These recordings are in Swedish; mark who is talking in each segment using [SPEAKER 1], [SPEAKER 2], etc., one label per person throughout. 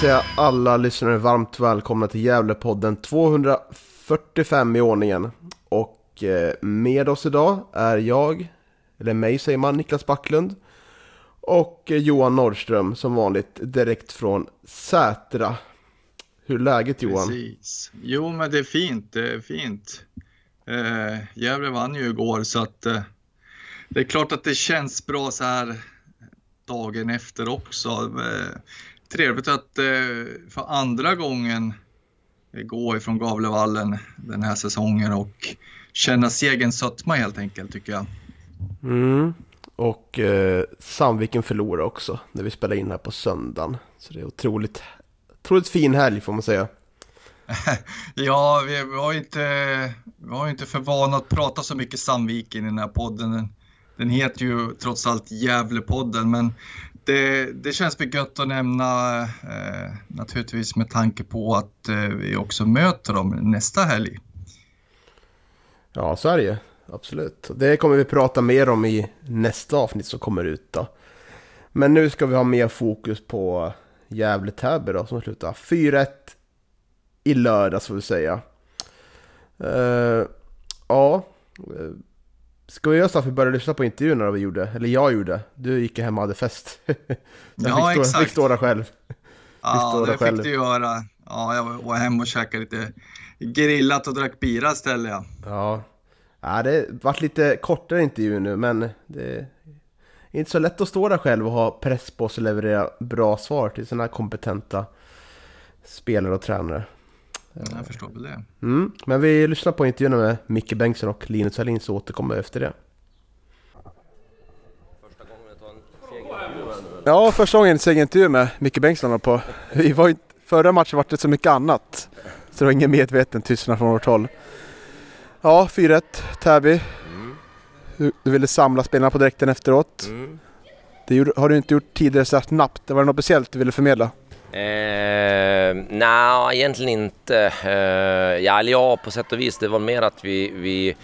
[SPEAKER 1] Säga alla lyssnare varmt välkomna till Gävlepodden 245 i ordningen. Och eh, med oss idag är jag, eller mig säger man, Niklas Backlund. Och eh, Johan Norrström som vanligt direkt från Sätra. Hur är läget Johan?
[SPEAKER 2] Precis. Jo, men det är fint. Det är fint. Eh, Gävle vann ju igår så att eh, det är klart att det känns bra så här dagen efter också. Eh, Eh, trevligt att eh, för andra gången gå ifrån Gavlevallen den här säsongen och känna segerns sötma helt enkelt tycker jag.
[SPEAKER 1] Mm. Och eh, Sandviken förlorar också när vi spelar in här på söndagen. Så det är otroligt, otroligt fin helg får man säga.
[SPEAKER 2] ja, vi har inte, vi har inte för vana att prata så mycket Sandviken i den här podden. Den, den heter ju trots allt Gävlepodden, men det, det känns väl gött att nämna eh, naturligtvis med tanke på att eh, vi också möter dem nästa helg.
[SPEAKER 1] Ja, så är det ju. Absolut. Det kommer vi prata mer om i nästa avsnitt som kommer ut då. Men nu ska vi ha mer fokus på Gävle-Täby då som slutar 4-1 i lördags får vi säga. Uh, ja, eh, Ska vi göra så att vi börjar lyssna på intervjuerna vi gjorde? Eller jag gjorde. Du gick hem och hade fest.
[SPEAKER 2] ja,
[SPEAKER 1] fick
[SPEAKER 2] exakt.
[SPEAKER 1] Stå, fick stå där själv.
[SPEAKER 2] Ja, det fick du göra. Ja, jag var hem och käkade lite grillat och drack bira istället. Ja,
[SPEAKER 1] ja. ja det vart lite kortare intervju nu, men det är inte så lätt att stå där själv och ha press på sig och leverera bra svar till sådana här kompetenta spelare och tränare.
[SPEAKER 2] Jag förstår väl det.
[SPEAKER 1] Mm, men vi lyssnar på intervjun med Micke Bengtsson och Linus Hallin så återkommer efter det.
[SPEAKER 3] Ja, första gången segerintervju med Micke Bengtsson på. Vi var ju, förra matchen var det så mycket annat. Så det var ingen medveten tystnad från vårt håll. Ja, 4-1 Täby. Mm. Du ville samla spelarna på direkten efteråt. Mm. Det har du inte gjort tidigare så snabbt. Det var något speciellt du ville förmedla?
[SPEAKER 4] Eh, Nej, egentligen inte. Eh, ja, ja, på sätt och vis. Det var mer att vi... vi,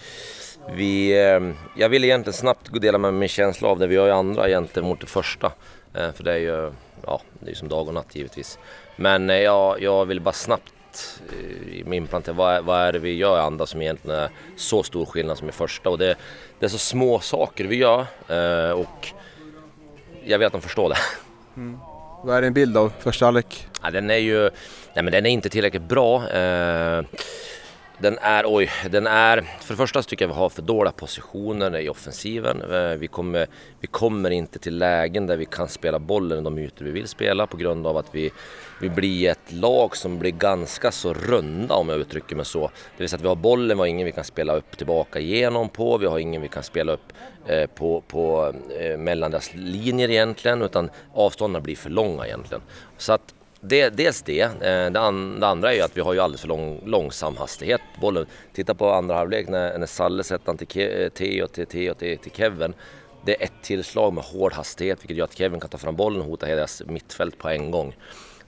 [SPEAKER 4] vi eh, jag ville egentligen snabbt dela med mig min känsla av det. Vi har ju andra gentemot det första. Eh, för det är ju ja, det är som dag och natt givetvis. Men eh, jag, jag vill bara snabbt eh, inplantera vad, vad är det vi gör i andra som egentligen är så stor skillnad som i första. Och det, det är så små saker vi gör eh, och jag vet att de förstår det.
[SPEAKER 3] Mm. Vad är din bild av första halvlek?
[SPEAKER 4] Ja, den är ju, nej men den är inte tillräckligt bra. Eh, den är, oj, den är, för det första så tycker jag vi har för dåliga positioner i offensiven. Eh, vi kommer, vi kommer inte till lägen där vi kan spela bollen i de ytor vi vill spela på grund av att vi, vi blir ett lag som blir ganska så runda om jag uttrycker mig så. Det vill säga att vi har bollen, vi har ingen vi kan spela upp tillbaka igenom på, vi har ingen vi kan spela upp eh, på, på eh, mellan deras linjer egentligen utan avstånden blir för långa egentligen. Så att det, dels det. Eh, det, an, det, andra är ju att vi har ju alldeles för lång, långsam hastighet på bollen. Titta på andra halvlek när, när Salle sätter den till eh, Theo, till Theo, till, till Kevin. Det är ett tillslag med hård hastighet vilket gör att Kevin kan ta fram bollen och hota hela deras mittfält på en gång.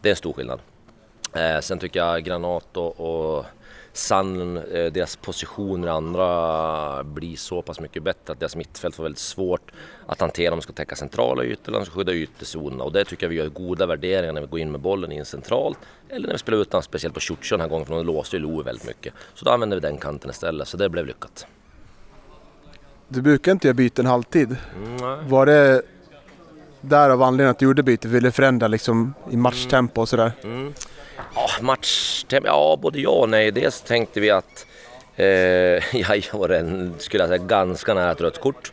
[SPEAKER 4] Det är en stor skillnad. Eh, sen tycker jag Granat och, och Sandlen, eh, deras positioner andra blir så pass mycket bättre att deras mittfält får väldigt svårt att hantera om de ska täcka centrala ytor eller om de ska skydda ytterzonerna. Och det tycker jag vi gör goda värderingar när vi går in med bollen in centralt eller när vi spelar utan, speciellt på Ciuccio den här gången för de låste ju Loe väldigt mycket. Så då använder vi den kanten istället, så det blev lyckat.
[SPEAKER 3] Du brukar inte göra byten halvtid.
[SPEAKER 4] Mm,
[SPEAKER 3] Var det därav anledningen att du gjorde bytet? Ville förändra liksom i matchtempo och sådär?
[SPEAKER 4] Mm. Ja, match, ja både ja och nej. Dels tänkte vi att eh, jag var en, skulle jag säga, ganska nära ett rött kort.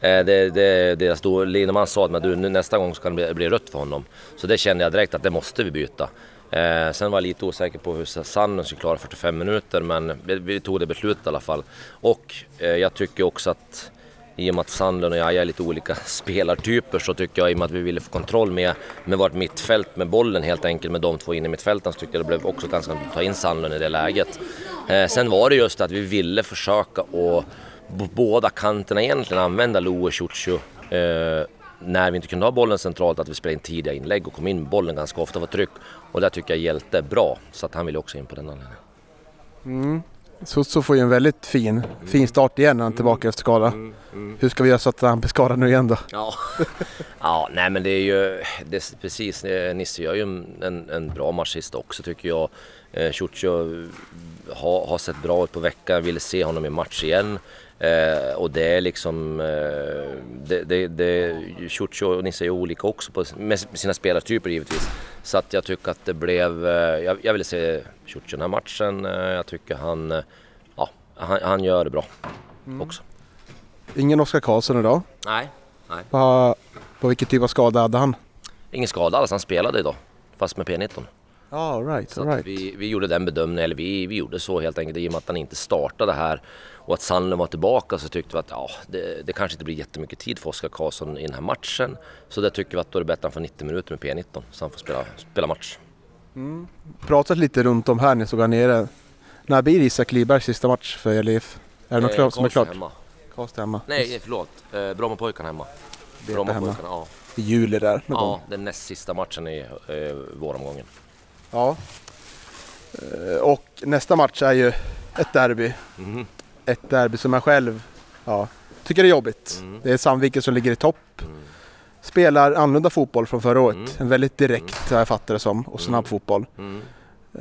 [SPEAKER 4] Eh, det, det, deras då, Lineman sa att du, nästa gång så kan det bli, bli rött för honom. Så det kände jag direkt att det måste vi byta. Eh, sen var jag lite osäker på hur Sanden skulle klara 45 minuter men vi, vi tog det beslutet i alla fall. Och eh, jag tycker också att i och med att Sandlund och jag är lite olika spelartyper så tycker jag i och med att vi ville få kontroll med, med vårt mittfält med bollen helt enkelt med de två inne i mittfälten så tyckte jag det blev också ganska att ta in Sandlund i det läget. Eh, sen var det just att vi ville försöka att på båda kanterna egentligen använda Loe Ciuciu eh, när vi inte kunde ha bollen centralt att vi spelade in tidiga inlägg och kom in med bollen ganska ofta var tryck. Och där tycker jag hjälte bra så att han ville också in på den anledningen.
[SPEAKER 3] Mm. Så, så får ju en väldigt fin, fin start igen när han är tillbaka efter skada. Hur ska vi göra så att han blir skadad nu igen då?
[SPEAKER 4] Ja, ja nej men det är ju det är precis. eh, Nisse gör ju en, en bra match sist också tycker jag. Eh, Ciuciu har, har sett bra ut på veckan, ville se honom i match igen. Eh, och det är liksom, eh, det, det, det, och Nisse är olika också på, med sina spelartyper givetvis. Så att jag tycker att det blev, eh, jag, jag ville se Ciuciu den här matchen. Eh, jag tycker han, eh, ja, han, han gör det bra också.
[SPEAKER 3] Ingen Oskar Karlsson idag.
[SPEAKER 4] Nej,
[SPEAKER 3] På, på vilken typ av skada hade han?
[SPEAKER 4] ingen skada alls, han spelade idag. Fast med P19.
[SPEAKER 3] Ja, all right,
[SPEAKER 4] Så
[SPEAKER 3] all right.
[SPEAKER 4] vi, vi gjorde den bedömningen, eller vi, vi gjorde så helt enkelt i och med att han inte startade här och att Sandlund var tillbaka så tyckte vi att ja, det, det kanske inte blir jättemycket tid för Oskar Karlsson i den här matchen. Så där tycker vi att då är det bättre att han får 90 minuter med P19 så han får spela, spela match.
[SPEAKER 3] Pratat lite runt om här när ni såg här nere. När blir Isak Libergs sista match för LIF? Är det något
[SPEAKER 4] Eh,
[SPEAKER 3] klart som är klart?
[SPEAKER 4] Hemma.
[SPEAKER 3] Karlstad hemma.
[SPEAKER 4] Nej, förlåt. Eh, Brommapojkarna hemma.
[SPEAKER 3] hemma.
[SPEAKER 4] Brommapojkarna, ja.
[SPEAKER 3] I juli där någon gång.
[SPEAKER 4] Ja, den näst sista matchen i eh, våromgången.
[SPEAKER 3] Ja. Eh, Och nästa match är ju ett derby.
[SPEAKER 4] Mhm.
[SPEAKER 3] Ett derby som jag själv ja, tycker är jobbigt.
[SPEAKER 4] Mm.
[SPEAKER 3] Det är Sandviken som ligger i topp.
[SPEAKER 4] Mm.
[SPEAKER 3] Spelar annorlunda fotboll från förra året.
[SPEAKER 4] Mm.
[SPEAKER 3] En väldigt direkt, har jag fattar det som, och snabb
[SPEAKER 4] Mm.
[SPEAKER 3] fotboll.
[SPEAKER 4] Mm.
[SPEAKER 3] Eh,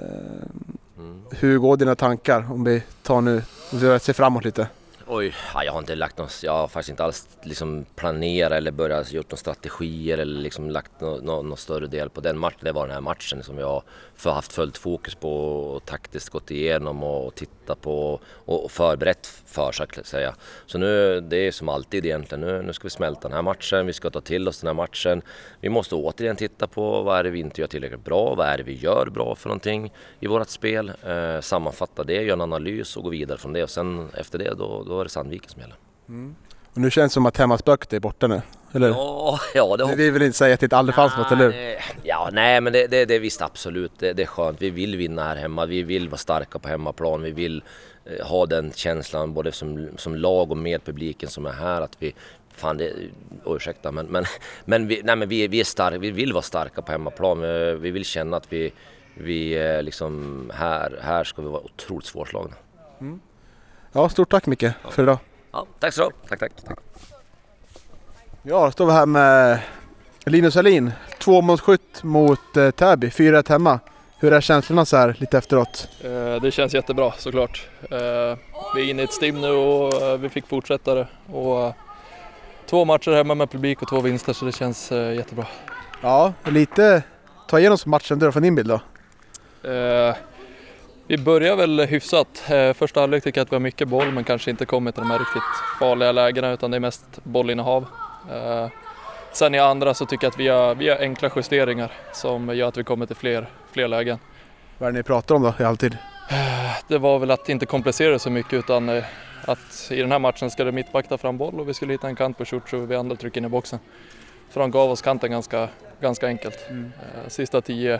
[SPEAKER 4] Mm.
[SPEAKER 3] Hur går dina tankar om vi tar nu, om vi ser framåt lite?
[SPEAKER 4] Oj, jag har inte lagt någon, jag har faktiskt inte alls liksom planerat eller börjat gjort några strategier eller liksom lagt någon, någon, någon större del på den matchen. Det var den här matchen som jag har haft fullt fokus på och taktiskt gått igenom och, tittat på och, och förberett för så att säga. Så nu, det är som alltid egentligen, nu, nu ska vi smälta den här matchen, vi ska ta till oss den här matchen. Vi måste återigen titta på vad är det vi inte gör tillräckligt bra, vad är det vi gör bra för någonting i vårt spel. Eh, sammanfatta det, göra en analys och gå vidare från det och sen efter det då, då är det Sandviken som gäller.
[SPEAKER 3] Och nu känns det som att hemmaspöket är borta nu, eller?
[SPEAKER 4] Ja, ja det
[SPEAKER 3] Vi vill inte säga att det aldrig fanns något, eller hur?
[SPEAKER 4] Ja, nej men det, det, det är visst absolut. Det, det är skönt. Vi vill vinna här hemma. Vi vill vara starka på hemmaplan. Vi vill eh, ha den känslan både som, som lag och med publiken som är här. Att vi, fan det, oh, ursäkta men, men, men, vi, nej, men vi, vi är starka. Vi vill vara starka på hemmaplan. Vi, vi vill känna att vi, vi är liksom här, här ska vi vara otroligt svårslagna.
[SPEAKER 3] Ja, stort tack Micke för idag.
[SPEAKER 4] Ja, tack så du Tack, tack. tack.
[SPEAKER 3] Ja, då står vi här med Linus Alin. Tvåmålsskytt mot eh, Täby, 4-1 hemma. Hur är känslorna så här lite efteråt?
[SPEAKER 5] Eh, Det känns jättebra såklart. Eh, Vi är inne i ett stim nu och eh, vi fick fortsätta det. Och eh, två matcher hemma med publik och två vinster så det känns eh, jättebra.
[SPEAKER 3] Ja, lite ta igenom matchen då från din bild då.
[SPEAKER 5] Eh, Vi börjar väl hyfsat. Eh, Första halvlek tycker jag att vi har mycket boll men kanske inte kommit till de här riktigt farliga lägena utan det är mest bollinnehav. Eh, Sen i andra så tycker jag att vi har, vi har enkla justeringar som gör att vi kommer till fler, fler lägen.
[SPEAKER 3] Vad är det ni pratar om då i halvtid?
[SPEAKER 5] Det var väl att inte komplicera det så mycket utan eh, att i den här matchen ska det mittback ta fram boll och vi skulle hitta en kant på Ciuciu och vi andra trycker in i boxen. För de gav oss kanten ganska, ganska enkelt. Eh, Sista tio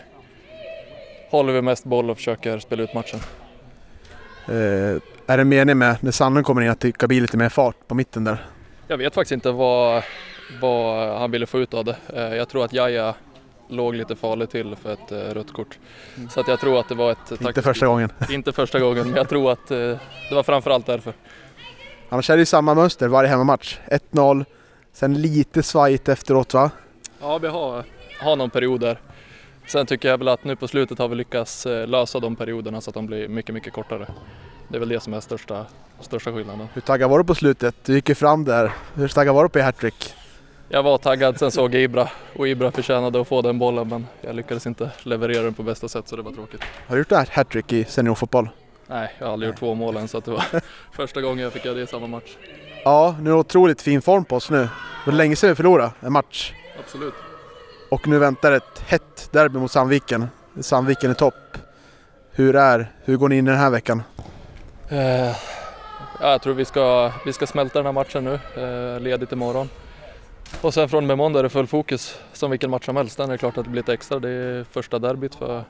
[SPEAKER 5] håller vi mest boll och försöker spela ut matchen.
[SPEAKER 3] Eh, är det meningen med när Sandlund kommer in att det ska bli lite mer fart på mitten där?
[SPEAKER 5] Jag vet faktiskt inte vad, vad han ville få ut av det. Eh, Jag tror att Jaja låg lite farligt till för ett eh, rött kort. Så att jag tror att det var ett...
[SPEAKER 3] Inte första gången.
[SPEAKER 5] Inte första gången, men jag tror att eh, det var framförallt därför.
[SPEAKER 3] Annars är det ju samma mönster varje hemmamatch. 1-0, sen lite svajigt efteråt va?
[SPEAKER 5] Ja, vi har, har någon period där. Sen tycker jag väl att nu på slutet har vi lyckats eh, lösa de perioderna så att de blir mycket, mycket kortare. Det är väl det som är största, största skillnaden.
[SPEAKER 3] Hur taggad var du på slutet? Du gick ju fram där. Hur taggad var du på hattrick?
[SPEAKER 5] Jag var taggad, sen såg jag Ibra och Ibra förtjänade att få den bollen men jag lyckades inte leverera den på bästa sätt så det var tråkigt.
[SPEAKER 3] Har du gjort hattrick i seniorfotboll?
[SPEAKER 5] Nej, jag har aldrig gjort två mål än så det var första gången jag fick göra det i samma match.
[SPEAKER 3] Ja, nu är otroligt fin form på oss nu. Det var länge sedan vi förlorade en match.
[SPEAKER 5] Absolut.
[SPEAKER 3] Och nu väntar ett hett derby mot Sandviken. Sandviken i topp. Hur, är, hur går ni in i den här veckan?
[SPEAKER 5] Eh, ja, jag tror vi ska, vi ska smälta den här matchen nu, eh, ledigt imorgon. Och sen från och med måndag är det full fokus som vilken match som helst. Sen är det klart att det blir lite extra. Det är första derbyt för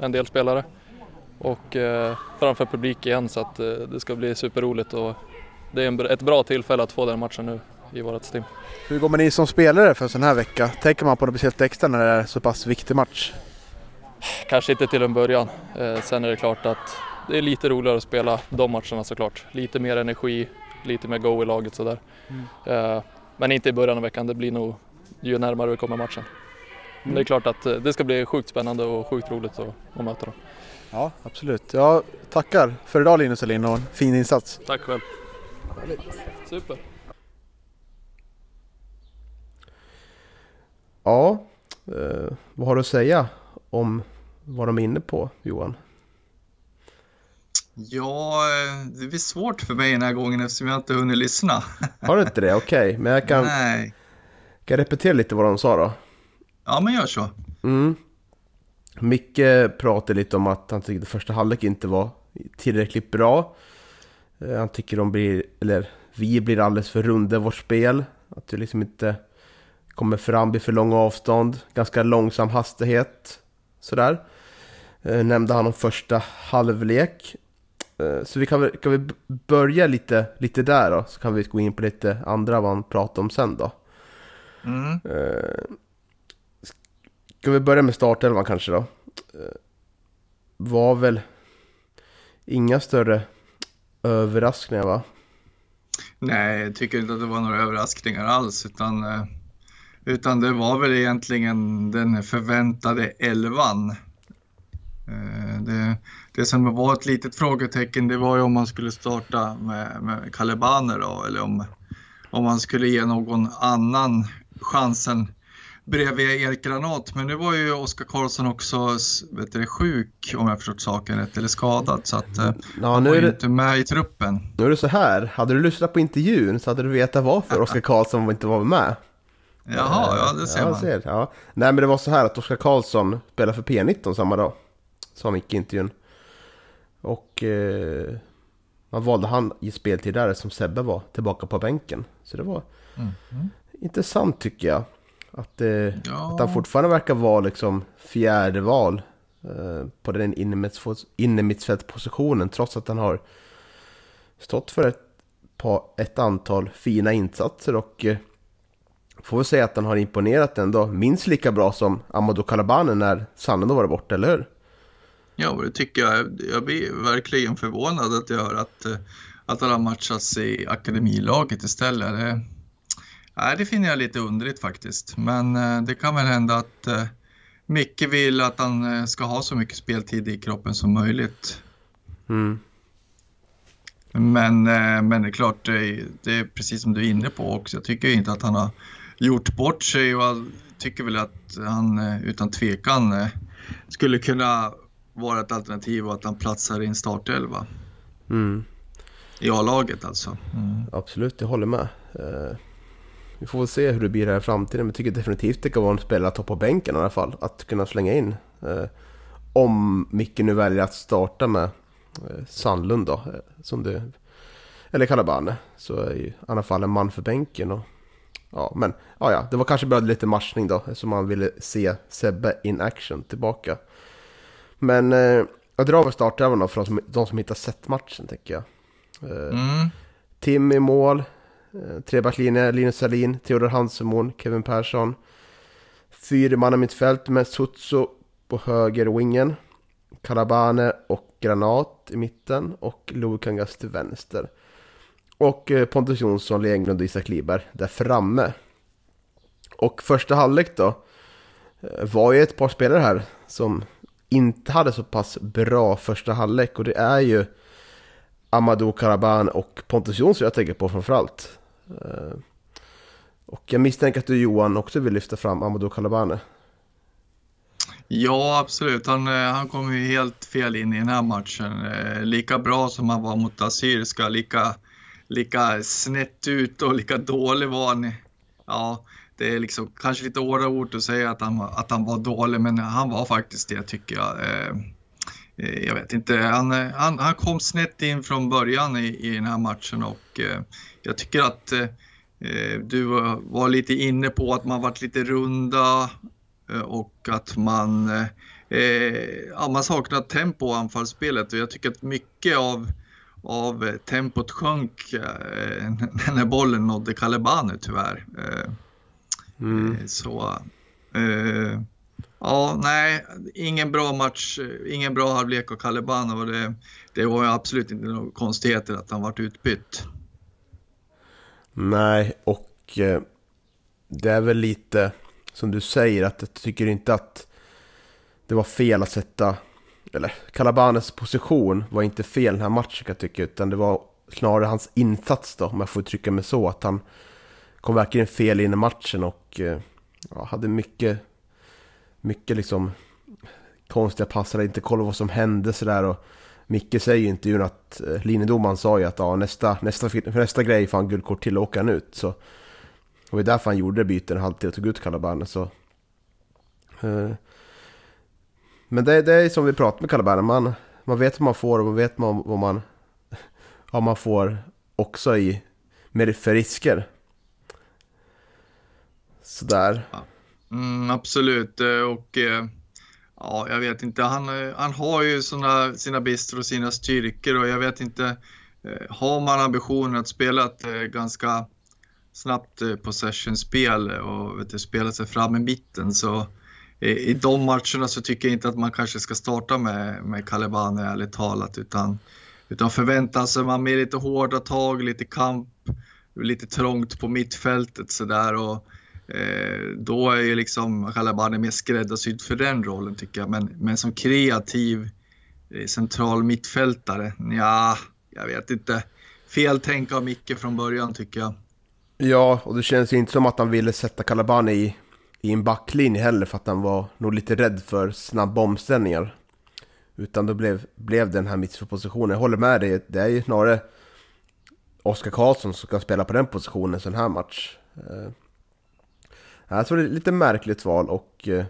[SPEAKER 5] en del spelare. Och eh, framför publik igen så att eh, det ska bli superroligt. Och det är en, ett bra tillfälle att få den matchen nu i vårt team.
[SPEAKER 3] Hur går man in som spelare för en sån här vecka? Tänker man på något speciellt extra när det är så pass viktig match?
[SPEAKER 5] Kanske inte till en början. Eh, sen är det klart att det är lite roligare att spela de matcherna såklart. Lite mer energi, lite mer go i laget sådär. Mm. Eh, men inte i början av veckan, det blir nog ju närmare vi kommer matchen. Men det är klart att eh, det ska bli sjukt spännande och sjukt roligt att, att möta dem.
[SPEAKER 3] Ja, absolut. Jag tackar för idag Linus Elin och en fin insats.
[SPEAKER 5] Tack själv. Super.
[SPEAKER 1] Ja, eh, vad har du att säga om vad de är inne på Johan?
[SPEAKER 2] Ja, eh, det blir svårt för mig den här gången eftersom jag inte hunnit lyssna.
[SPEAKER 1] Har du inte det? Okej, okay. men jag kan,
[SPEAKER 2] Nej.
[SPEAKER 1] kan repetera lite vad de sa då.
[SPEAKER 2] Ja, men gör så.
[SPEAKER 1] Mm. Micke pratade lite om att han tyckte första halvlek inte var tillräckligt bra. Eh, han tycker de blir, eller vi blir alldeles för runda i vårt spel. Att det liksom inte kommer fram, blir för långa avstånd, ganska långsam hastighet. Sådär. Eh, nämnde han om första halvlek. Eh, så vi kan kan vi börja lite, lite där då, så kan vi gå in på lite andra vad han pratar om sen då.
[SPEAKER 2] Mm.
[SPEAKER 1] Ska vi börja med startelvan kanske då? Var väl inga större överraskningar va?
[SPEAKER 2] Nej, jag tycker inte att det var några överraskningar alls utan, eh, utan det var väl egentligen den förväntade elvan. Eh, det, det som var ett litet frågetecken det var ju om man skulle starta med, med Kalebaner då eller om, om man skulle ge någon annan chansen bredvid Erik Granat. Men nu var ju Oskar Karlsson också vet du, sjuk om jag förstått saken rätt, eller skadad. Så att eh, ja, han var det... inte med i truppen.
[SPEAKER 1] Nu är det så här, hade du lyssnat på intervjun så hade du vetat varför Oskar Karlsson inte var med.
[SPEAKER 2] Jaha, ja det ser ja, man. Ser,
[SPEAKER 1] ja. Nej men det var så här att Oskar Karlsson spelade för P19 samma dag. Sa Micke i intervjun. Och eh, man valde han i speltid där som Sebbe var tillbaka på bänken. Så det var mm. Mm. intressant tycker jag. Att, eh, ja. att han fortfarande verkar vara liksom fjärde val eh, på den innermittfältpositionen trots att han har stått för ett, på ett antal fina insatser och eh, får väl säga att han har imponerat ändå minst lika bra som Amadou Kalabanen när Sanne då var borta, eller hur?
[SPEAKER 2] Ja, det tycker jag. Jag blir verkligen förvånad att jag hör att, eh, att han har matchats i akademilaget istället. Det, Nej, det finner jag lite underligt faktiskt. Men eh, det kan väl hända att eh, Micke vill att han ska ha så mycket speltid i kroppen som möjligt.
[SPEAKER 1] Mm.
[SPEAKER 2] Men, men det är klart, det, det, är precis som du är inne på också. Jag tycker inte att han har gjort bort sig och jag tycker väl att han eh, utan tvekan eh, skulle kunna vara ett alternativ och att han platsar i en startelva.
[SPEAKER 1] Mm.
[SPEAKER 2] I A-laget alltså.
[SPEAKER 1] Mm. Absolut, jag håller med. Vi får väl se hur det blir här i framtiden. Men jag tycker definitivt det kan vara en spelare att ta på bänken i alla fall. Att kunna slänga in. Eh, om Micke nu väljer att starta med eh, Sandlund då. Eh, som det, eller Kalabane. Så är ju i alla fall en man för bänken. Och, ja, men ja, ja, det var kanske bara lite matchning då. Som man ville se Sebbe in action tillbaka. Men eh, jag drar väl startelvan då för de som, de som inte har sett matchen tänker jag. Eh,
[SPEAKER 2] mm.
[SPEAKER 1] Tim i mål. Eh, trebacklinje, Linus Salin, Theodor Hansemon, Kevin Persson. Fyra mittfält med Sutsu på höger wingen. Kalabane och Granat i mitten och Lukangas till vänster. Och eh, Pontus Jonsson, Lenglund och Isak Liberg där framme. Och första halvlek då eh, var ju ett par spelare här som inte hade så pass bra första halvlek och det är ju Amadou Karaban och Pontus Jonsson jag tänker på framförallt. Eh, och jag misstänker att du Johan också vill lyfta fram Amadou Kalabane.
[SPEAKER 2] Ja, absolut. Han, han kom ju helt fel in i den här matchen. Lika bra som han var mot Assyriska, lika, lika snett ut och lika dålig var han. Ja, det är liksom kanske lite hårda ord att säga att han, att han var dålig, men han var faktiskt det tycker jag. Eh, eh, jag vet inte, han, han, han kom snett in från början i, i den här matchen och eh, jag tycker att eh, eh du var lite inne på att man varit lite runda eh, och att man, ja, man saknar tempo i anfallsspelet och jag tycker att mycket av av tempot sjönk när bollen nådde Calebanu tyvärr. Mm. Eh, så, eh, ja, nej, ingen bra match, ingen bra halvlek av Calebano och det, det var ju absolut inte några konstigheter att han vart utbytt.
[SPEAKER 1] Nej, och eh, det är väl lite som du säger att jag tycker inte att det var fel att sätta, eller Calabanes position var inte fel den här matchen kan jag tycka, utan det var snarare hans insats då, om jag får uttrycka mig så, att han kom verkligen fel in i matchen och eh, ja, hade mycket, mycket liksom konstiga passar, inte kolla vad som hände sådär. Och Micke säger i intervjun att eh, linjedomaren sa ju att ja, nästa, nästa, nästa grej får han guldkort till och åker han ut. Så, och det var därför han gjorde byten en halvtid och tog ut Calabane. Så, eh, men det, det är som vi pratade med Kalle man, man vet vad man får och man vet vad man, vad man får också i, med för risker. Sådär.
[SPEAKER 2] Ja. Mm, absolut eh, och eh, ja, jag vet inte. Han, eh, han har ju såna, sina brister och sina styrkor och jag vet inte. Har man ambitionen att spela ett ganska snabbt possession-spel och vet du, spela sig fram i mitten så i de matcherna så tycker jag inte att man kanske ska starta med, med Calebane ärligt talat utan, utan förväntar sig man med lite hårda tag, lite kamp, lite trångt på mittfältet sådär och Eh, då är ju liksom Calabani mer skräddarsydd för den rollen tycker jag. Men, men som kreativ eh, central mittfältare, ja, jag vet inte. Fel tänk av Micke från början tycker jag.
[SPEAKER 1] Ja, och det känns ju inte som att han ville sätta Calabani i, i en backlinje heller för att han var nog lite rädd för snabba omställningar. Utan då blev, blev den här mittfältspositionen. Jag håller med dig, det är ju snarare Oskar Karlsson som ska spela på den positionen en sån här match. Eh, jag tror det är lite märkligt val och... Eh,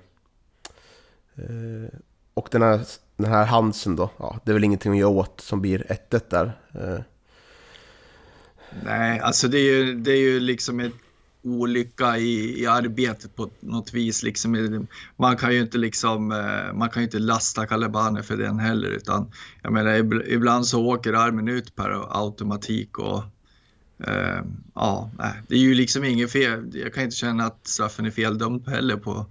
[SPEAKER 1] eh, och den här, den här Hansen då, ja, det är väl ingenting att göra åt som blir 1-1 där. Eh.
[SPEAKER 2] Nej, alltså det är ju, det är ju liksom ett olycka i, i arbetet på något vis. Liksom, man kan ju inte liksom, eh, man kan ju inte lasta Kalebane för den heller utan jag menar ibland så åker armen ut per automatik och eh, ja, nej, det är ju liksom inget fel. Jag kan inte känna att straffen är feldömd heller på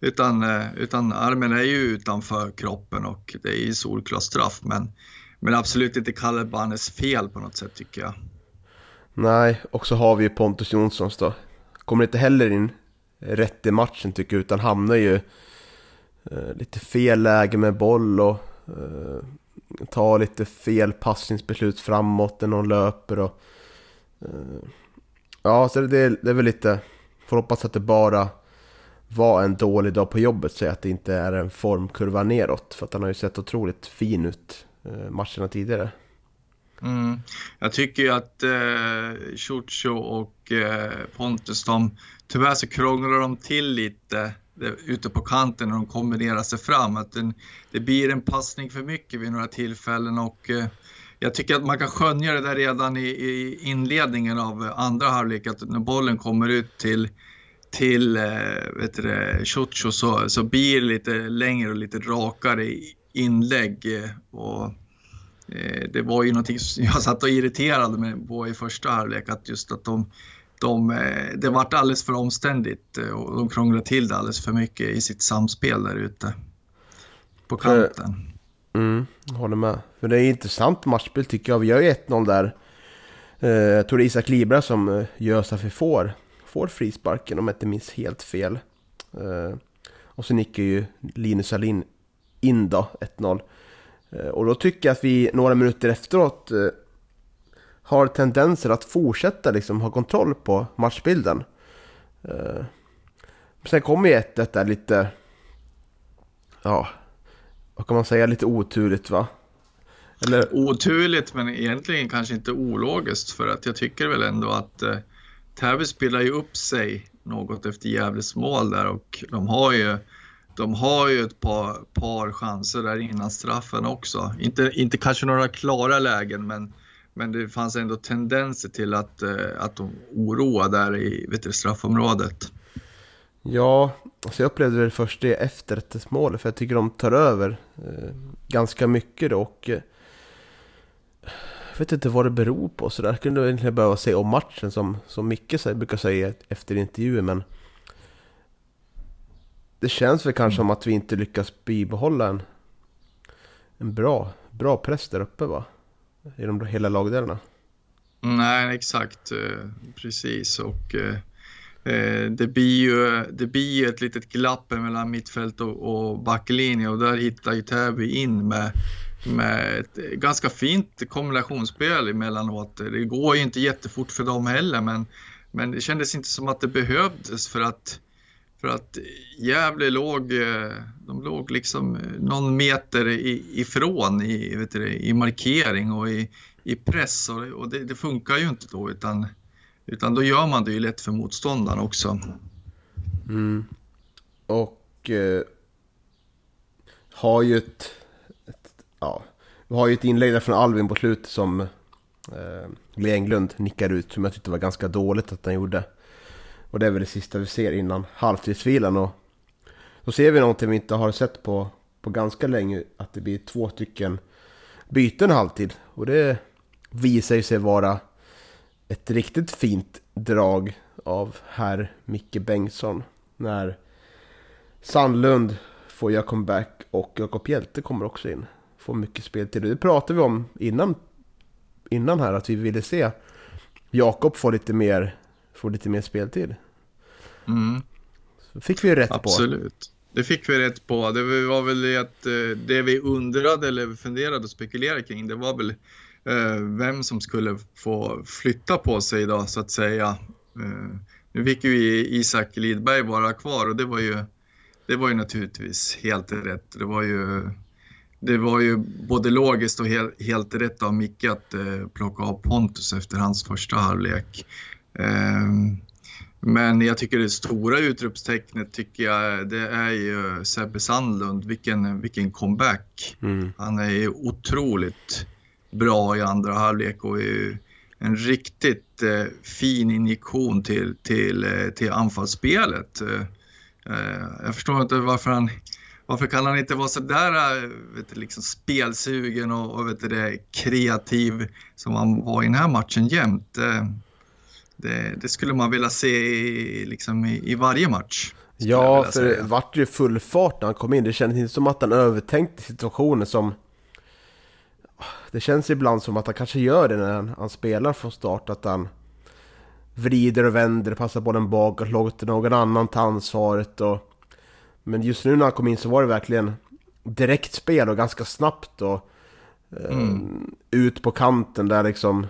[SPEAKER 2] utan, eh, utan armen är ju utanför kroppen och det är ju solklar straff. Men, men absolut inte Kalle Bannes fel på något sätt tycker jag.
[SPEAKER 1] Nej, och så har vi ju Pontus Jonssons då. Kommer inte heller in rätt i matchen tycker jag, utan hamnar ju uh, lite fel läge med boll och eh, tar lite fel passningsbeslut framåt när någon löper. Och, Eh, ja, så det, det är väl lite... Får hoppas att det bara var en dålig dag på jobbet, så att det inte är en formkurva neråt. För att han har ju sett otroligt fin ut eh, matcherna tidigare.
[SPEAKER 2] Mm. Jag tycker ju att eh, Chucho och eh, Pontus, de, tyvärr så krånglar de till lite det, ute på kanten när de kombinerar sig fram. Att den, det blir en passning för mycket vid några tillfällen och eh, jag tycker att man kan skönja det där redan i, i inledningen av andra halvlek, att när bollen kommer ut till till eh, vet du, Chucho så, så blir det lite längre och lite rakare inlägg. Eh, och, det var ju någonting som jag satt och irriterade mig på i första halvlek, att just att de, de, eh, det vart alldeles för omständigt och de krånglade till det alldeles för mycket i sitt samspel där ute på kanten.
[SPEAKER 1] Mm, håller med. För det är intressant matchspel tycker jag. Vi gör ju 1-0 där. Eh, jag tror det är Isak Libra som eh, gör så att vi får, får frisparken om jag inte minns helt fel. Eh, och så nickar ju Linus Alin in då, 1-0. Eh, och då tycker jag att vi några minuter efteråt eh, har tendenser att fortsätta liksom ha kontroll på matchbilden. Eh, sen kommer ju 1 där lite... Ja, vad kan man säga, lite oturligt va?
[SPEAKER 2] Eller? Oturligt men egentligen kanske inte ologiskt för att jag tycker väl ändå att eh, Täby spelar ju upp sig något efter Gävles mål där och de har ju de har ju ett par, par chanser där innan straffen också. Inte, inte kanske några klara lägen men, men det fanns ändå tendenser till att, eh, att de oroade där i vet du, straffområdet.
[SPEAKER 1] Ja, alltså jag upplevde det först det efter ett mål för jag tycker de tar över eh, ganska mycket då och eh, jag vet inte vad det beror på så där kunde jag egentligen behöva se om matchen som, som Micke brukar säga efter intervjuer men det känns väl kanske som att vi inte lyckas bibehålla en, en bra, bra press där uppe va? I de hela lagdelarna.
[SPEAKER 2] Nej, exakt. Eh, precis. Och eh, eh, det blir ju det blir ett litet glapp mellan mittfält och, och backlinje och där hittar ju Täby in med, med ett ganska fint kombinationsspel emellanåt. Det går ju inte jättefort för dem heller, men, men det kändes inte som att det behövdes för att för att Gävle låg, eh, de låg liksom eh, någon meter ifrån i, vet du, i markering och i, i press och, och det, det, funkar ju inte då utan, utan då gör man det ju lätt för motståndaren också.
[SPEAKER 1] Mm. Och eh, har ju ett, ett, ja, vi har ju ett inlägg där från Alvin på slutet som eh, Englund nickar ut som jag tyckte var ganska dåligt att han gjorde. Och det är väl det sista vi ser innan halvtidsvilan. Och då ser vi någonting vi inte har sett på, på ganska länge. Att det blir två stycken byten halvtid. Och det visar ju sig vara ett riktigt fint drag av herr Micke Bengtsson. När Sandlund får göra comeback och Jakob Hjälte kommer också in. Får mycket spel till det. Det pratade vi om innan, innan här att vi ville se Jakob få lite mer, få lite mer speltid.
[SPEAKER 2] Mm.
[SPEAKER 1] Så fick vi rätt
[SPEAKER 2] Absolut. på. Absolut. Det fick vi rätt på. Det var väl att eh, det vi undrade eller funderade och spekulerade kring, det var väl eh, vem som skulle få flytta på sig då så att säga. Eh, nu fick ju Isak Lidberg vara kvar och det var ju, det var ju naturligtvis helt rätt. Det var ju, det var ju både logiskt och helt, helt rätt av Micke att plocka av Pontus efter hans första halvlek. Men jag tycker det stora utropstecknet tycker jag det är ju Sebbe Sandlund. Vilken, vilken comeback. Mm. Han är ju otroligt bra i andra halvlek och är en riktigt eh, fin injektion till, till, eh, till anfallsspelet. Eh, jag förstår inte varför han varför kan han inte vara så där eh, vet du, liksom spelsugen och, och vet du, det, kreativ som han var i den här matchen jämt? Eh, det, det, skulle man vilja se i, liksom i, i varje match.
[SPEAKER 1] Ja, för det vart ju full fart när han kom in. Det kändes inte som att han övertänkte situationen som... Det känns ibland som att han kanske gör det när han, han spelar från start. Att han vrider och vänder, passar på den bakåt, låter någon annan ta ansvaret. Och... Men just nu när han kom in så var det verkligen direkt spel och ganska snabbt. Och, eh, mm. Ut på kanten där liksom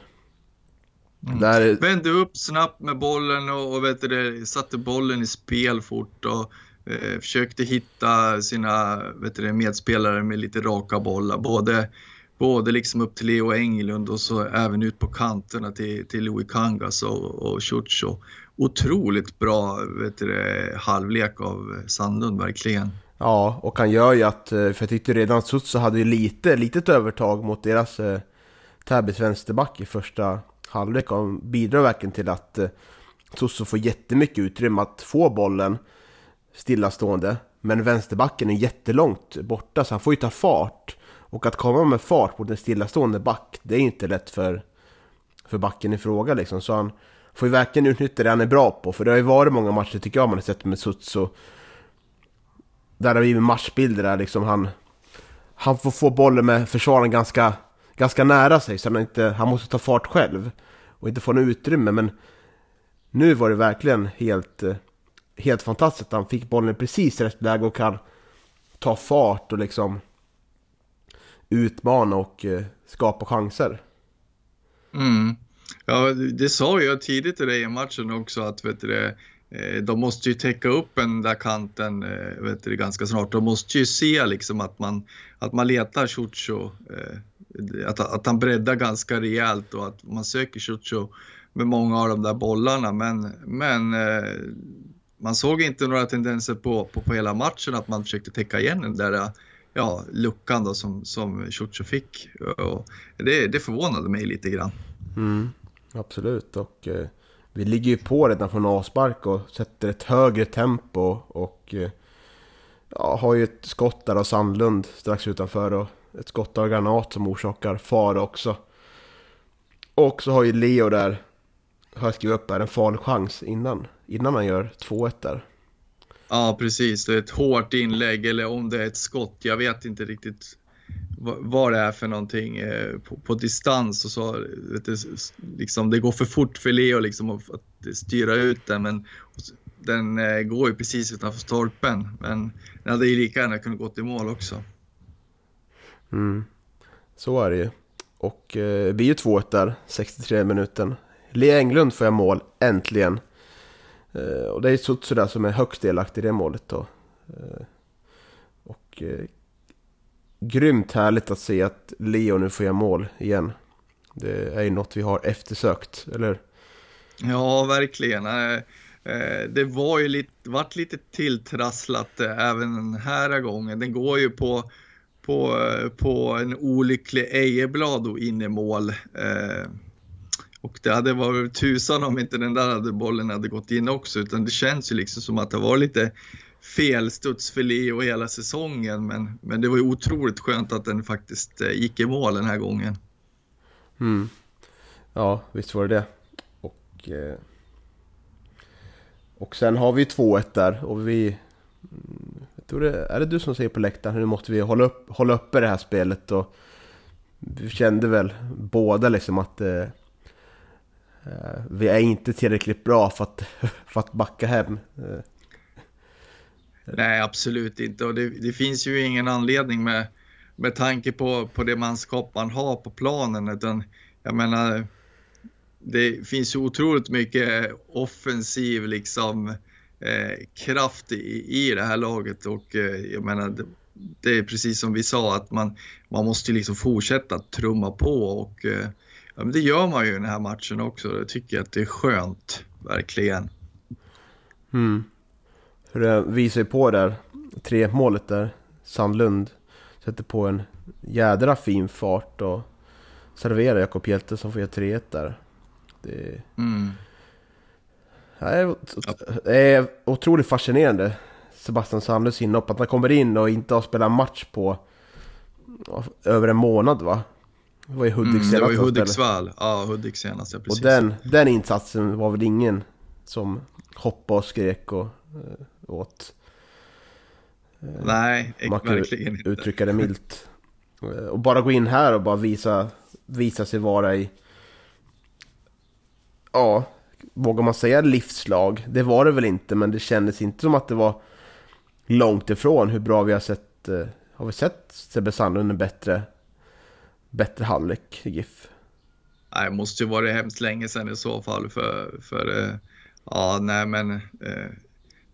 [SPEAKER 2] Mm. Där... Vände upp snabbt med bollen och, och vet du, satte bollen i spel fort och eh, försökte hitta sina vet du, medspelare med lite raka bollar. Både, både liksom upp till Leo Englund och så även ut på kanterna till, till Louis Kangas och, och Chucho. Otroligt bra vet du, halvlek av Sandlund verkligen.
[SPEAKER 1] Ja, och han gör ju att, eh, för jag tyckte redan att Sutsu hade ju lite, litet övertag mot deras eh, Täbys vänsterback i första halvlek och bidrar verkligen till att eh, Sosso får jättemycket utrymme att få bollen stillastående. Men vänsterbacken är jättelångt borta så han får ju ta fart. Och att komma med fart mot en stillastående back, det är inte lätt för, för backen i fråga liksom. Så han får ju verkligen utnyttja det han är bra på. För det har ju varit många matcher tycker jag man har sett med Sutso. Där har vi matchbilder där liksom han... Han får få bollen med försvararen ganska ganska nära sig så han, inte, han måste ta fart själv och inte få något utrymme. Men nu var det verkligen helt, eh, helt fantastiskt att han fick bollen i precis rätt läge och kan ta fart och liksom utmana och eh, skapa chanser.
[SPEAKER 2] Mm. Ja, det sa jag tidigt i i matchen också att vet du, eh, de måste ju täcka upp den där kanten vet du, ganska snart. De måste ju se liksom att man, att man letar Chucho att, att han breddar ganska rejält och att man söker Chucho med många av de där bollarna. Men, men eh, man såg inte några tendenser på, på, på hela matchen att man försökte täcka igen den där eh, ja, luckan då som, som Chucho fick. Och det, det förvånade mig lite grann.
[SPEAKER 1] Mm, absolut, och eh, vi ligger ju på redan från avspark och sätter ett högre tempo och eh, ja, har ju ett skott där av Sandlund strax utanför och ett skott av Granat som orsakar fara också. Och så har ju Leo där, har jag skrivit upp här, en farlig chans innan, innan han gör 2-1 där.
[SPEAKER 2] Ja, precis. Det är ett hårt inlägg eller om det är ett skott. Jag vet inte riktigt vad det är för någonting eh, på, på distans och så. Du, liksom, det går för fort för Leo liksom att, styra ut den. Men den eh, går ju precis utanför stolpen. Men den hade ju lika gärna kunnat gå till mål också.
[SPEAKER 1] Mm. Så är det ju. Och eh, det blir ju 2-1 där, 63 minuten. Lea Englund får jag mål, äntligen. Eh, och det är Sutsu där som är högst delaktig i det målet då. Eh, och eh, grymt härligt att se att Leo nu får göra mål igen. Det är ju något vi har eftersökt, eller
[SPEAKER 2] Ja, verkligen. Eh, eh, det var ju lite, vart lite tilltrasslat eh, även den här gången. Den går ju på, på, på en olycklig Ejeblad in i mål. Eh, och det hade varit tusan om inte den där hade bollen hade gått in också, utan det känns ju liksom som att det var lite felstuds för Leo hela säsongen. Men, men det var ju otroligt skönt att den faktiskt eh, gick i mål den här gången.
[SPEAKER 1] Mm. Ja, visst var det det. Och, eh, och sen har vi 2-1 där och vi... Tror det, är det du som säger på läktaren? Nu måste vi hålla, upp, hålla uppe det här spelet och vi kände väl båda liksom att eh, eh vi är inte tillräckligt bra för att, för att backa hem. Eh.
[SPEAKER 2] Nej, absolut inte. Och det, det, finns ju ingen anledning med, med tanke på, på det manskap man har på planen. Utan jag menar, det finns ju otroligt mycket offensiv liksom, eh, kraft i, i det här laget och eh, jag menar det, är precis som vi sa att man, man måste liksom fortsätta trumma på och eh, ja, det gör man ju i den här matchen också. Jag tycker att det är skönt, verkligen.
[SPEAKER 1] Mm. För det visar ju på där, tre målet där, Sandlund sätter på en jädra fin fart och serverar Jakob Hjelte som får göra 3-1 där. Det,
[SPEAKER 2] mm.
[SPEAKER 1] Det är otroligt fascinerande. Sebastian Sandlunds inhopp. Att han kommer in och inte har spelat match på över en månad va?
[SPEAKER 2] Det var ju Hudik mm, senast. Det var ju Hudiksvall. Ja, Hudik senast. Ja,
[SPEAKER 1] precis. Och den, den insatsen var väl ingen som hoppade och skrek och uh, åt.
[SPEAKER 2] Uh, Nej, man kan verkligen
[SPEAKER 1] inte. uttrycka det milt. Uh, och bara gå in här och bara visa, visa sig vara i ja, vågar man säga livslag? Det var det väl inte, men det kändes inte som att det var långt ifrån hur bra vi har sett. Eh, har vi sett Sebbe Sandlund en bättre, bättre halvlek i GIF?
[SPEAKER 2] Nej, det måste ju vara hemskt länge sedan i så fall. För, för eh, ja, nej men eh,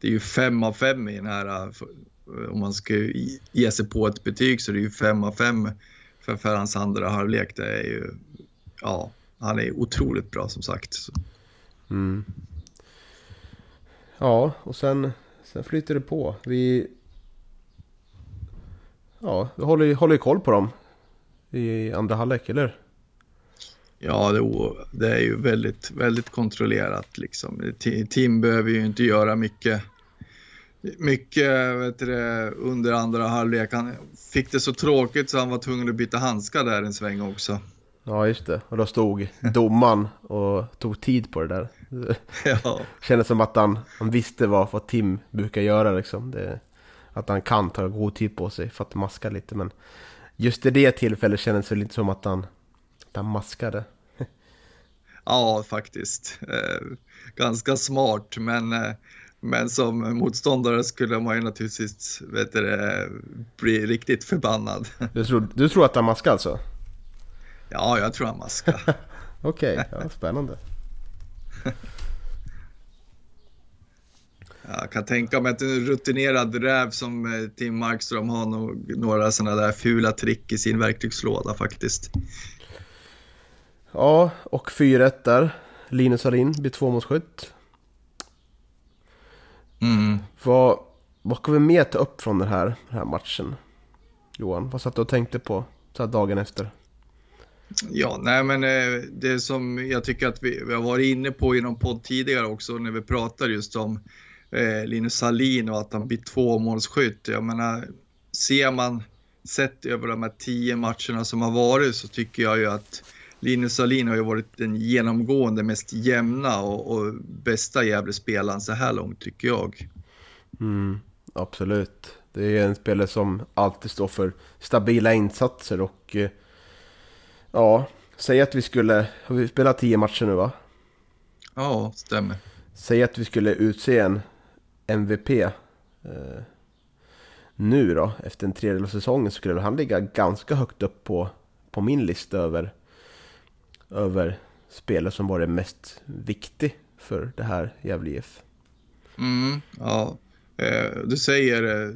[SPEAKER 2] det är ju fem av fem i den här. Eh, om man ska ge sig på ett betyg så är det ju fem av fem för, för hans andra halvlek. Det är ju, ja, han är otroligt bra som sagt.
[SPEAKER 1] Mm. Ja, och sen, sen flyter det på. Vi, ja, vi håller, håller koll på dem i andra halvlek, eller?
[SPEAKER 2] Ja, det, det, är ju väldigt, väldigt kontrollerat liksom. Tim behöver ju inte göra mycket mycket vet du, under andra halvlek. Han fick det så tråkigt så han var tvungen att byta handskar där en sväng också.
[SPEAKER 1] Ja, just det. Och då stod domaren och tog tid på det där.
[SPEAKER 2] Ja.
[SPEAKER 1] Kändes som att han, han visste vad, vad Tim brukar göra liksom. Det, att han kan ta god tid på sig för att maska lite. Men just i det tillfället kändes det inte som att han, att han maskade.
[SPEAKER 2] Ja, faktiskt. Eh, ganska smart, men, eh, men som motståndare skulle man ju naturligtvis vet du, bli riktigt förbannad.
[SPEAKER 1] Du tror, du tror att han maskade alltså?
[SPEAKER 2] Ja, jag tror han maskar.
[SPEAKER 1] Okej, okay, ja, spännande.
[SPEAKER 2] Jag kan tänka mig att en rutinerad räv som eh, Tim Markström har nog några sådana där fula trick i sin verktygslåda faktiskt.
[SPEAKER 1] Ja, och 4-1 där. Linus Alin blir tvåmålsskytt.
[SPEAKER 2] Mm.
[SPEAKER 1] Vad, vad ska vi mer ta upp från den här, den här matchen? Johan, vad satt du och tänkte på så dagen efter?
[SPEAKER 2] Ja, nej men eh, det som jag tycker att vi, vi har varit inne på i någon podd tidigare också när vi pratar just om eh, Linus Salin och att han blir tvåmålsskytt. Jag menar, ser man sett över de här tio matcherna som har varit så tycker jag ju att Linus Salin har ju varit den genomgående mest jämna och, och bästa Gävle-spelaren så här långt tycker jag.
[SPEAKER 1] Mm, absolut. Det är en spelare som alltid står för stabila insatser och eh, ja, säg att vi skulle, har vi spelat tio matcher nu va?
[SPEAKER 2] Ja, stämmer.
[SPEAKER 1] Säg att vi skulle utse en MVP eh, nu då, efter en tredjedel av säsongen, så skulle han ligga ganska högt upp på, på min lista över, över spelare som varit mest viktig för det här Gävle IF.
[SPEAKER 2] Mm, ja, eh, du säger eh,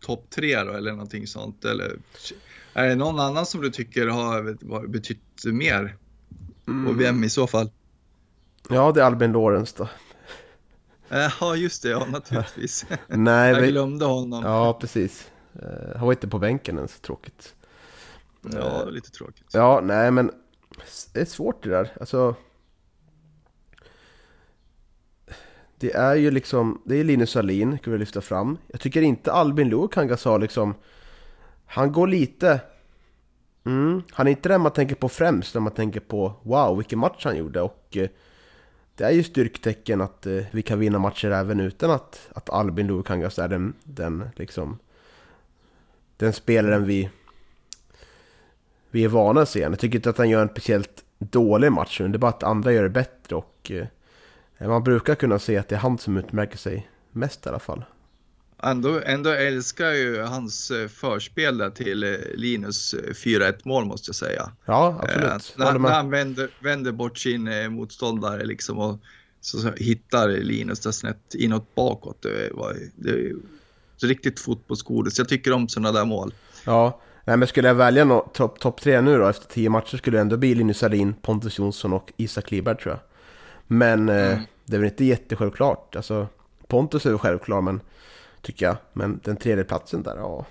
[SPEAKER 2] topp tre då eller någonting sånt eller är det någon annan som du tycker har betytt mer? Och vem i så fall?
[SPEAKER 1] Ja, det är Albin Lorenz då.
[SPEAKER 2] Eh, Ja, just det, ja naturligtvis.
[SPEAKER 1] Nej,
[SPEAKER 2] Jag glömde honom.
[SPEAKER 1] ja precis. Eh, Han var inte på bänken ens, tråkigt.
[SPEAKER 2] Ja, lite tråkigt.
[SPEAKER 1] Ja, nej men det är svårt det där. Alltså... Det är ju liksom, det är Linus Salin, kan vi lyfta fram. Jag tycker inte Albin Lukangas har liksom... Han går lite... Mm, han är inte den man tänker på främst när man tänker på wow, vilken match han gjorde. Och eh, det är ju styrktecken att eh, vi kan vinna matcher även utan att, att Albin Lukangas är den, den liksom... Den spelaren vi vi är vana att se. Jag tycker inte att han gör en speciellt dålig match, men det är bara att andra gör det bättre och eh, man brukar kunna se att det är han som utmärker sig mest i alla fall.
[SPEAKER 2] Ändå, ändå älskar ju hans eh, förspel där till eh, Linus eh, 4-1 mål måste jag säga.
[SPEAKER 1] Ja,
[SPEAKER 2] Eh,
[SPEAKER 1] absolut.
[SPEAKER 2] när,
[SPEAKER 1] Håller
[SPEAKER 2] när
[SPEAKER 1] med.
[SPEAKER 2] han vänder, vänder bort sin eh, motståndare liksom och så, så hittar Linus där snett inåt bakåt. Det var det ju riktigt fotbollsgodis. Jag tycker om sådana där mål.
[SPEAKER 1] Ja, nej, men skulle jag välja no- topp top tre nu då efter tio matcher skulle det ändå bli Linus Sarin, Pontus Jonsson och Isak Liberg tror jag. Men eh,
[SPEAKER 2] Mm.
[SPEAKER 1] det är väl inte jättesjälvklart. Alltså, Pontus är väl självklar, men tycker jag. Men den tredje platsen där, ja.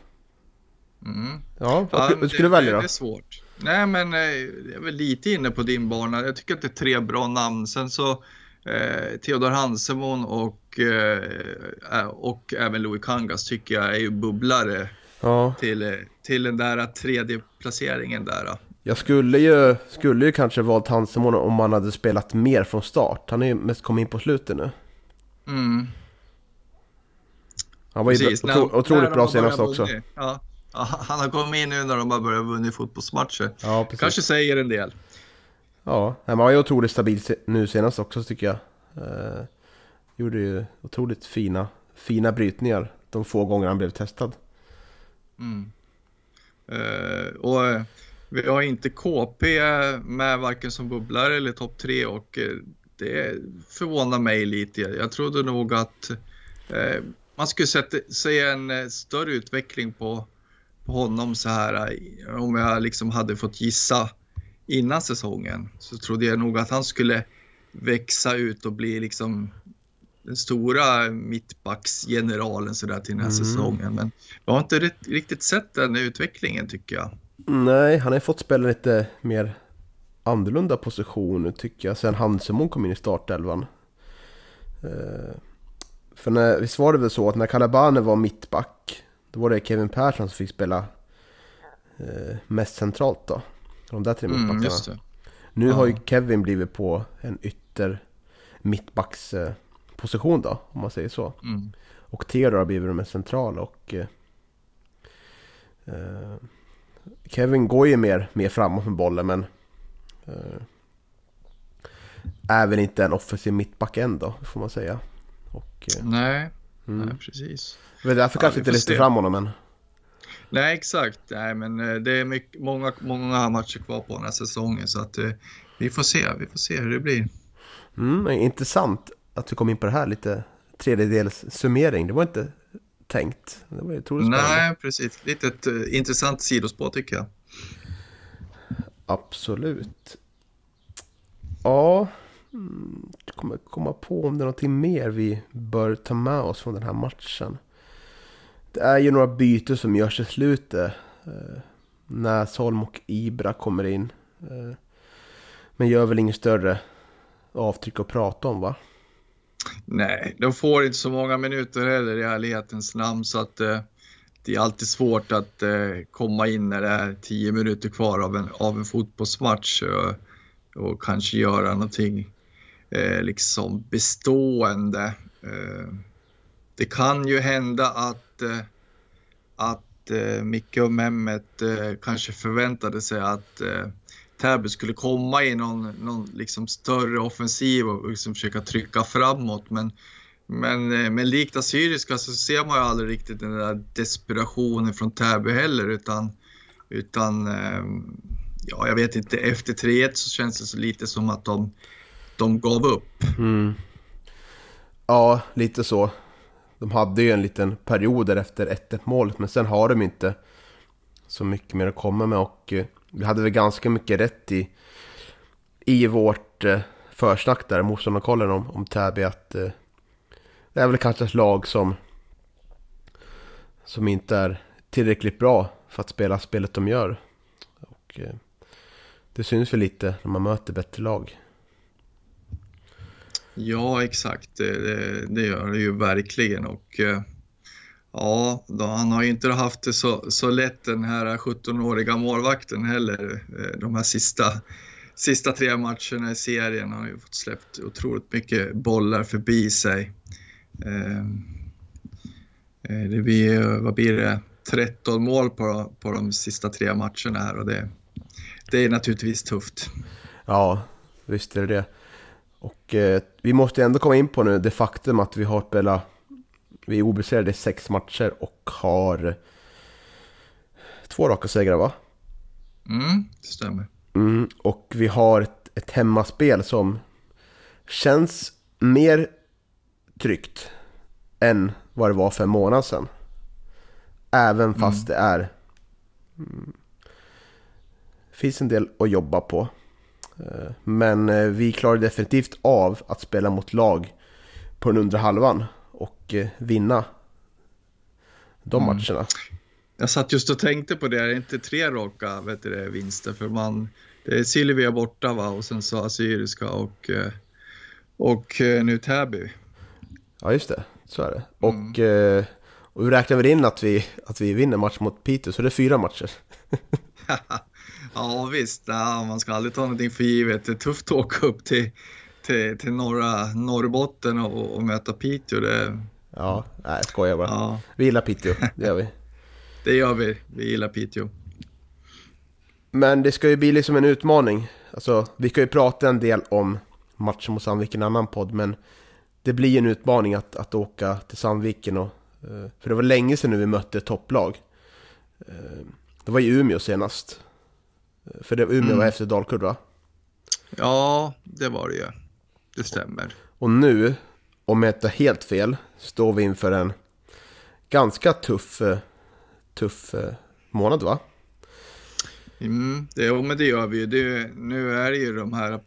[SPEAKER 2] Mm.
[SPEAKER 1] Ja, vad,
[SPEAKER 2] Ja,
[SPEAKER 1] skulle du välja då?
[SPEAKER 2] det är svårt. Nej, men eh, jag är väl lite inne på din bana. Jag tycker att det är tre bra namn. Sen så eh, Theodor Hansemon och, eh, och även Louis Kangas tycker jag är ju bubblare
[SPEAKER 1] Ja,
[SPEAKER 2] till, eh, till den där tredje placeringen där. då.
[SPEAKER 1] Jag skulle ju, skulle ju kanske valt Hansemon om han hade spelat mer från start. Han är ju mest kommit in på slutet nu.
[SPEAKER 2] Mm,
[SPEAKER 1] Han var ju
[SPEAKER 2] precis. När-
[SPEAKER 1] otroligt bra senast också.
[SPEAKER 2] vunnit. Ja. Han har kommit in nu när de har börjat vinna fotbollsmatcher.
[SPEAKER 1] Ja.
[SPEAKER 2] Kanske säger en del.
[SPEAKER 1] Ja, han var ju otroligt stabil nu senast också tycker jag. Eh, gjorde ju otroligt fina, fina brytningar de få gånger han blev testad.
[SPEAKER 2] Mm. Eh, och eh, vi har inte KP med varken som bubblare eller topp tre och eh, det förvånar mig lite. Jag trodde nog att eh, man skulle sätta, se en eh, större utveckling på, på honom så här. eh, Om jag liksom hade fått gissa innan säsongen så trodde jag nog att han skulle växa ut och bli liksom den stora mittbacksgeneralen sådär till den här säsongen. Men jag har inte riktigt sett den utvecklingen tycker jag.
[SPEAKER 1] Nej, han har fått spela lite mer annorlunda position tycker jag. Sen Hansemon kom in i startelvan. För när, visst var det väl så att när Kalabane var mittback. Då var det Kevin Persson som fick spela eh, mest centralt då. De där tre
[SPEAKER 2] Mm,
[SPEAKER 1] mittbackarna.
[SPEAKER 2] just det.
[SPEAKER 1] Nu har ju
[SPEAKER 2] Ja.
[SPEAKER 1] Kevin blivit på en ytter mittbacksposition position då, om man säger så.
[SPEAKER 2] Mm.
[SPEAKER 1] Och Theodor har blivit den mest centrala och eh, eh, Kevin går ju mer, mer framåt med bollen men eh, är väl inte en offensiv mittback än då, får man säga. Eh,
[SPEAKER 2] Nej,
[SPEAKER 1] mm.
[SPEAKER 2] nej, precis.
[SPEAKER 1] Är därför
[SPEAKER 2] Ja,
[SPEAKER 1] kanske inte lyfter fram honom men
[SPEAKER 2] Nej, exakt. Nej, men eh, det är mycket, många, många matcher kvar på den här säsongen så att eh, vi får se. Vi får se hur det blir.
[SPEAKER 1] mm, men intressant att du kom in på det här lite tredjedels summering. Det var inte tänkt. Det var ju otroligt spännande.
[SPEAKER 2] Nej, precis. Lite ett uh, intressant sidospår tycker jag.
[SPEAKER 1] Absolut. Ja, Mm, kommer komma på om det är någonting mer vi bör ta med oss från den här matchen. Det är ju några byten som görs i slutet. Eh, Näsholm och Ibra kommer in. Eh, men gör väl inget större avtryck att prata om va?
[SPEAKER 2] Nej, de får inte så många minuter heller i ärlighetens namn så att eh, det är alltid svårt att eh, komma in när det är tio minuter kvar av en, av en fotbollsmatch och, och kanske göra någonting eh, liksom bestående. Eh, det kan ju hända att, eh, att eh, Micke och Mehmet eh, kanske förväntade sig att eh, Täby skulle komma i någon, någon liksom större offensiv och liksom försöka trycka framåt. Men, men, eh, men likt Assyriska så ser man ju aldrig riktigt den där desperationen från Täby heller utan, utan eh, ja, jag vet inte, efter 3-1 så känns det så lite som att de, de gav upp.
[SPEAKER 1] Mm. Ja, lite så. De hade ju en liten period där efter 1-1 målet men sen har de inte så mycket mer att komma med och eh, vi hade väl ganska mycket rätt i, i vårt eh, försnack där, motståndarkollen om, om Täby att eh, det är väl kanske ett lag som som inte är tillräckligt bra för att spela spelet de gör. Och, det syns väl lite när man möter bättre lag.
[SPEAKER 2] Ja, exakt. Det, det, det gör det ju verkligen. Och eh, ja, då, han har ju inte haft det så, så lätt den här 17-åriga målvakten heller. Eh, de här sista, sista tre matcherna i serien har han ju fått släppt otroligt mycket bollar förbi sig. Ehm, eh, det blir, vad blir det, 13 mål på, på de sista tre matcherna här och det, det är naturligtvis tufft.
[SPEAKER 1] Ja, visst är det det. Och eh, vi måste ändå komma in på nu det faktum att vi har spelat, vi är obesegrade i sex matcher och har två raka segrar va?
[SPEAKER 2] Mm, det stämmer.
[SPEAKER 1] Mm, och vi har ett, ett hemmaspel som känns mer tryggt än vad det var för en månad sedan. Även fast det är... Mm, finns en del att jobba på. Eh, Men eh, vi klarar definitivt av att spela mot lag på den undre halvan och eh, vinna de
[SPEAKER 2] Mm.
[SPEAKER 1] matcherna.
[SPEAKER 2] Jag satt just och tänkte på det, är det inte tre raka vet du, det, vinster? För man, det är Silvia borta va? och sen så Assyriska och, och nu Täby.
[SPEAKER 1] Ja, just det. Så är det. Och, eh, och vi räknar väl in att vi, att vi vinner match mot Piteå, så det är fyra matcher.
[SPEAKER 2] ja visst, ja, man ska aldrig ta någonting för givet. Det är tufft att åka upp till, till, till norra Norrbotten och, och möta Piteå. Det,
[SPEAKER 1] Ja, nej jag skojar bara.
[SPEAKER 2] ja,
[SPEAKER 1] Vi gillar Piteå, det gör vi.
[SPEAKER 2] det gör vi. Vi gillar Piteå.
[SPEAKER 1] Men det ska ju bli liksom en utmaning. Alltså, vi kan ju prata en del om matchen mot Sandviken i en annan podd, men det blir en utmaning att, att åka till Sandviken. Och, eh, för det var länge sedan nu vi mötte topplag. Eh, det var i Umeå senast. För det, Umeå
[SPEAKER 2] Mm.
[SPEAKER 1] var efter Dalkurd va?
[SPEAKER 2] Ja, det var det ju. Det stämmer.
[SPEAKER 1] Och nu, om jag inte helt fel, står vi inför en ganska tuff, tuff eh, månad va?
[SPEAKER 2] Mm, det, jo, men det gör vi ju. Nu är det ju de här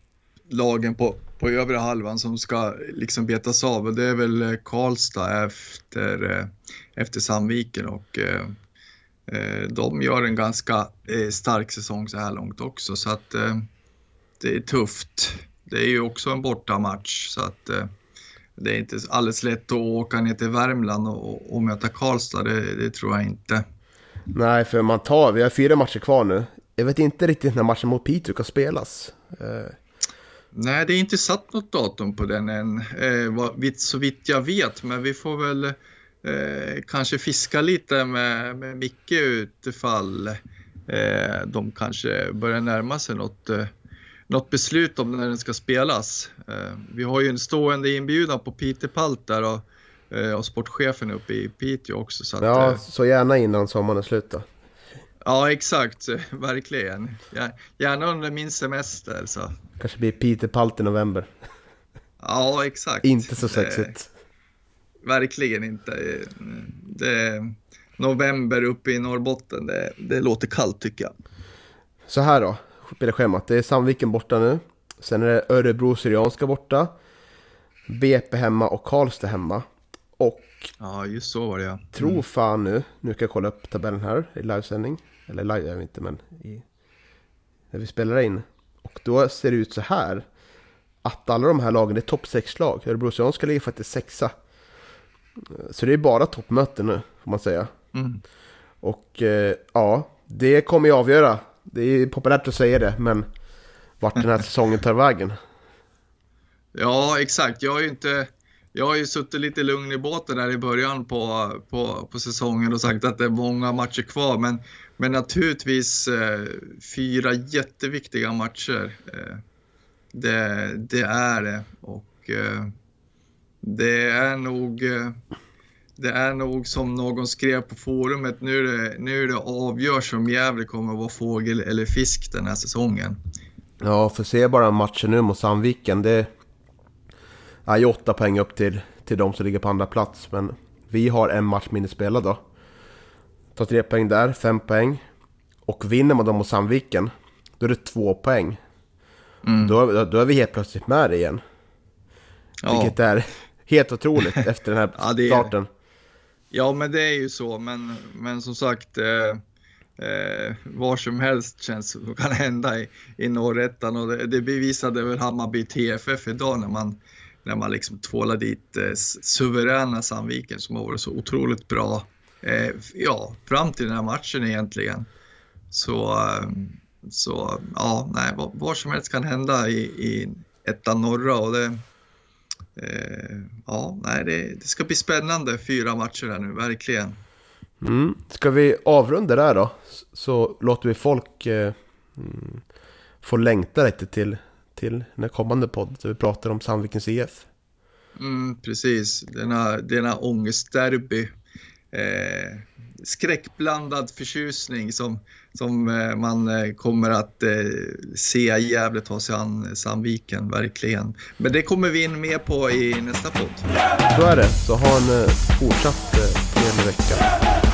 [SPEAKER 2] lagen på, på övre halvan som ska liksom betas av och det är väl eh, Karlstad efter, eh, efter Sandviken och de gör en ganska eh, stark säsong så här långt också så att eh, det är tufft. Det är ju också en bortamatch så att eh, det är inte alldeles lätt att åka ner till Värmland och, och möta Karlstad, det, det tror jag inte.
[SPEAKER 1] Nej, för man tar, vi har fyra matcher kvar nu. Jag vet inte riktigt när matchen mot Piteå ska spelas. Eh,
[SPEAKER 2] Nej, det är inte satt något datum på den än, eh, så vitt jag vet. Men vi får väl eh, kanske fiska lite med, med Micke utifall eh, de kanske börjar närma sig något, eh, något beslut om när den ska spelas. Eh, vi har ju en stående inbjudan på Peter Palt där och, eh, och sportchefen uppe i Piteå också. Så att,
[SPEAKER 1] ja,
[SPEAKER 2] eh,
[SPEAKER 1] så gärna innan sommaren är slut då.
[SPEAKER 2] ja, exakt, verkligen. Gärna under min semester. Så.
[SPEAKER 1] Kanske blir Peter Palt i november.
[SPEAKER 2] Ja, exakt.
[SPEAKER 1] Inte så sexigt.
[SPEAKER 2] Verkligen inte. Det, november uppe i Norrbotten, det, det låter kallt tycker jag.
[SPEAKER 1] Så här då, spelschemat. Det är Sandviken borta nu. Sen är det Örebro Syrianska borta. BP hemma och Karlstad hemma. Och
[SPEAKER 2] Ja, just så var det ja.
[SPEAKER 1] tro fan nu, nu kan jag kolla upp tabellen här i livesändning. Eller live är vi inte, men i, när vi spelar in. Och då ser det ut så här. Att alla de här lagen är topp 6-lag. Örebro Syrianska ligger faktiskt sexa. Så det är bara toppmöten nu, får man säga.
[SPEAKER 2] Mm.
[SPEAKER 1] Och eh, ja, det kommer ju avgöra. Det är populärt att säga det, men vart den här säsongen tar vägen.
[SPEAKER 2] Ja, exakt. Jag har ju inte... Jag har ju suttit lite lugn i båten där i början på, på, på säsongen och sagt att det är många matcher kvar. Men, men naturligtvis eh, fyra jätteviktiga matcher. Eh, det, det är det. Och eh, det är nog... Eh, det är nog som någon skrev på forumet, nu är det, nu är det avgörs om Gävle kommer att vara fågel eller fisk den här säsongen.
[SPEAKER 1] Ja, för se bara matchen nu mot Sandviken. Det är ju åtta poäng upp till, till de som ligger på andra plats. Men vi har en match mindre spelad då. Tar tre poäng där, fem poäng. Och vinner man dem mot Sandviken, då är det två poäng.
[SPEAKER 2] Mm.
[SPEAKER 1] Då, då är vi helt plötsligt med igen.
[SPEAKER 2] Ja.
[SPEAKER 1] Vilket är helt otroligt efter den här
[SPEAKER 2] Ja, är-
[SPEAKER 1] starten.
[SPEAKER 2] Ja, men det är ju så. Men, men som sagt, eh, eh, var som helst känns som kan hända i, i norrettan. Och det, det bevisade väl Hammarby TFF idag när man, när man liksom tvålade dit eh, suveräna Sandviken som har varit så otroligt bra. Eh, ja, fram till den här matchen egentligen. Så, eh, så ja, nej, vad, som helst kan hända i, i ettan norra. Och det, ja, nej, det, det ska bli spännande fyra matcher här nu, verkligen.
[SPEAKER 1] Mm. Ska vi avrunda där då? Så låter vi folk eh, mm, få längta lite till, till den kommande podd. Så vi pratar om Sandvikens IF.
[SPEAKER 2] Mm, precis, denna, denna ångestderby. Eh, skräckblandad förtjusning som, som eh, man eh, kommer att eh, se Gävle ta sig an Sandviken, verkligen. Men det kommer vi in mer på i nästa podd.
[SPEAKER 1] Så är det. Så ha en fortsatt trevlig vecka.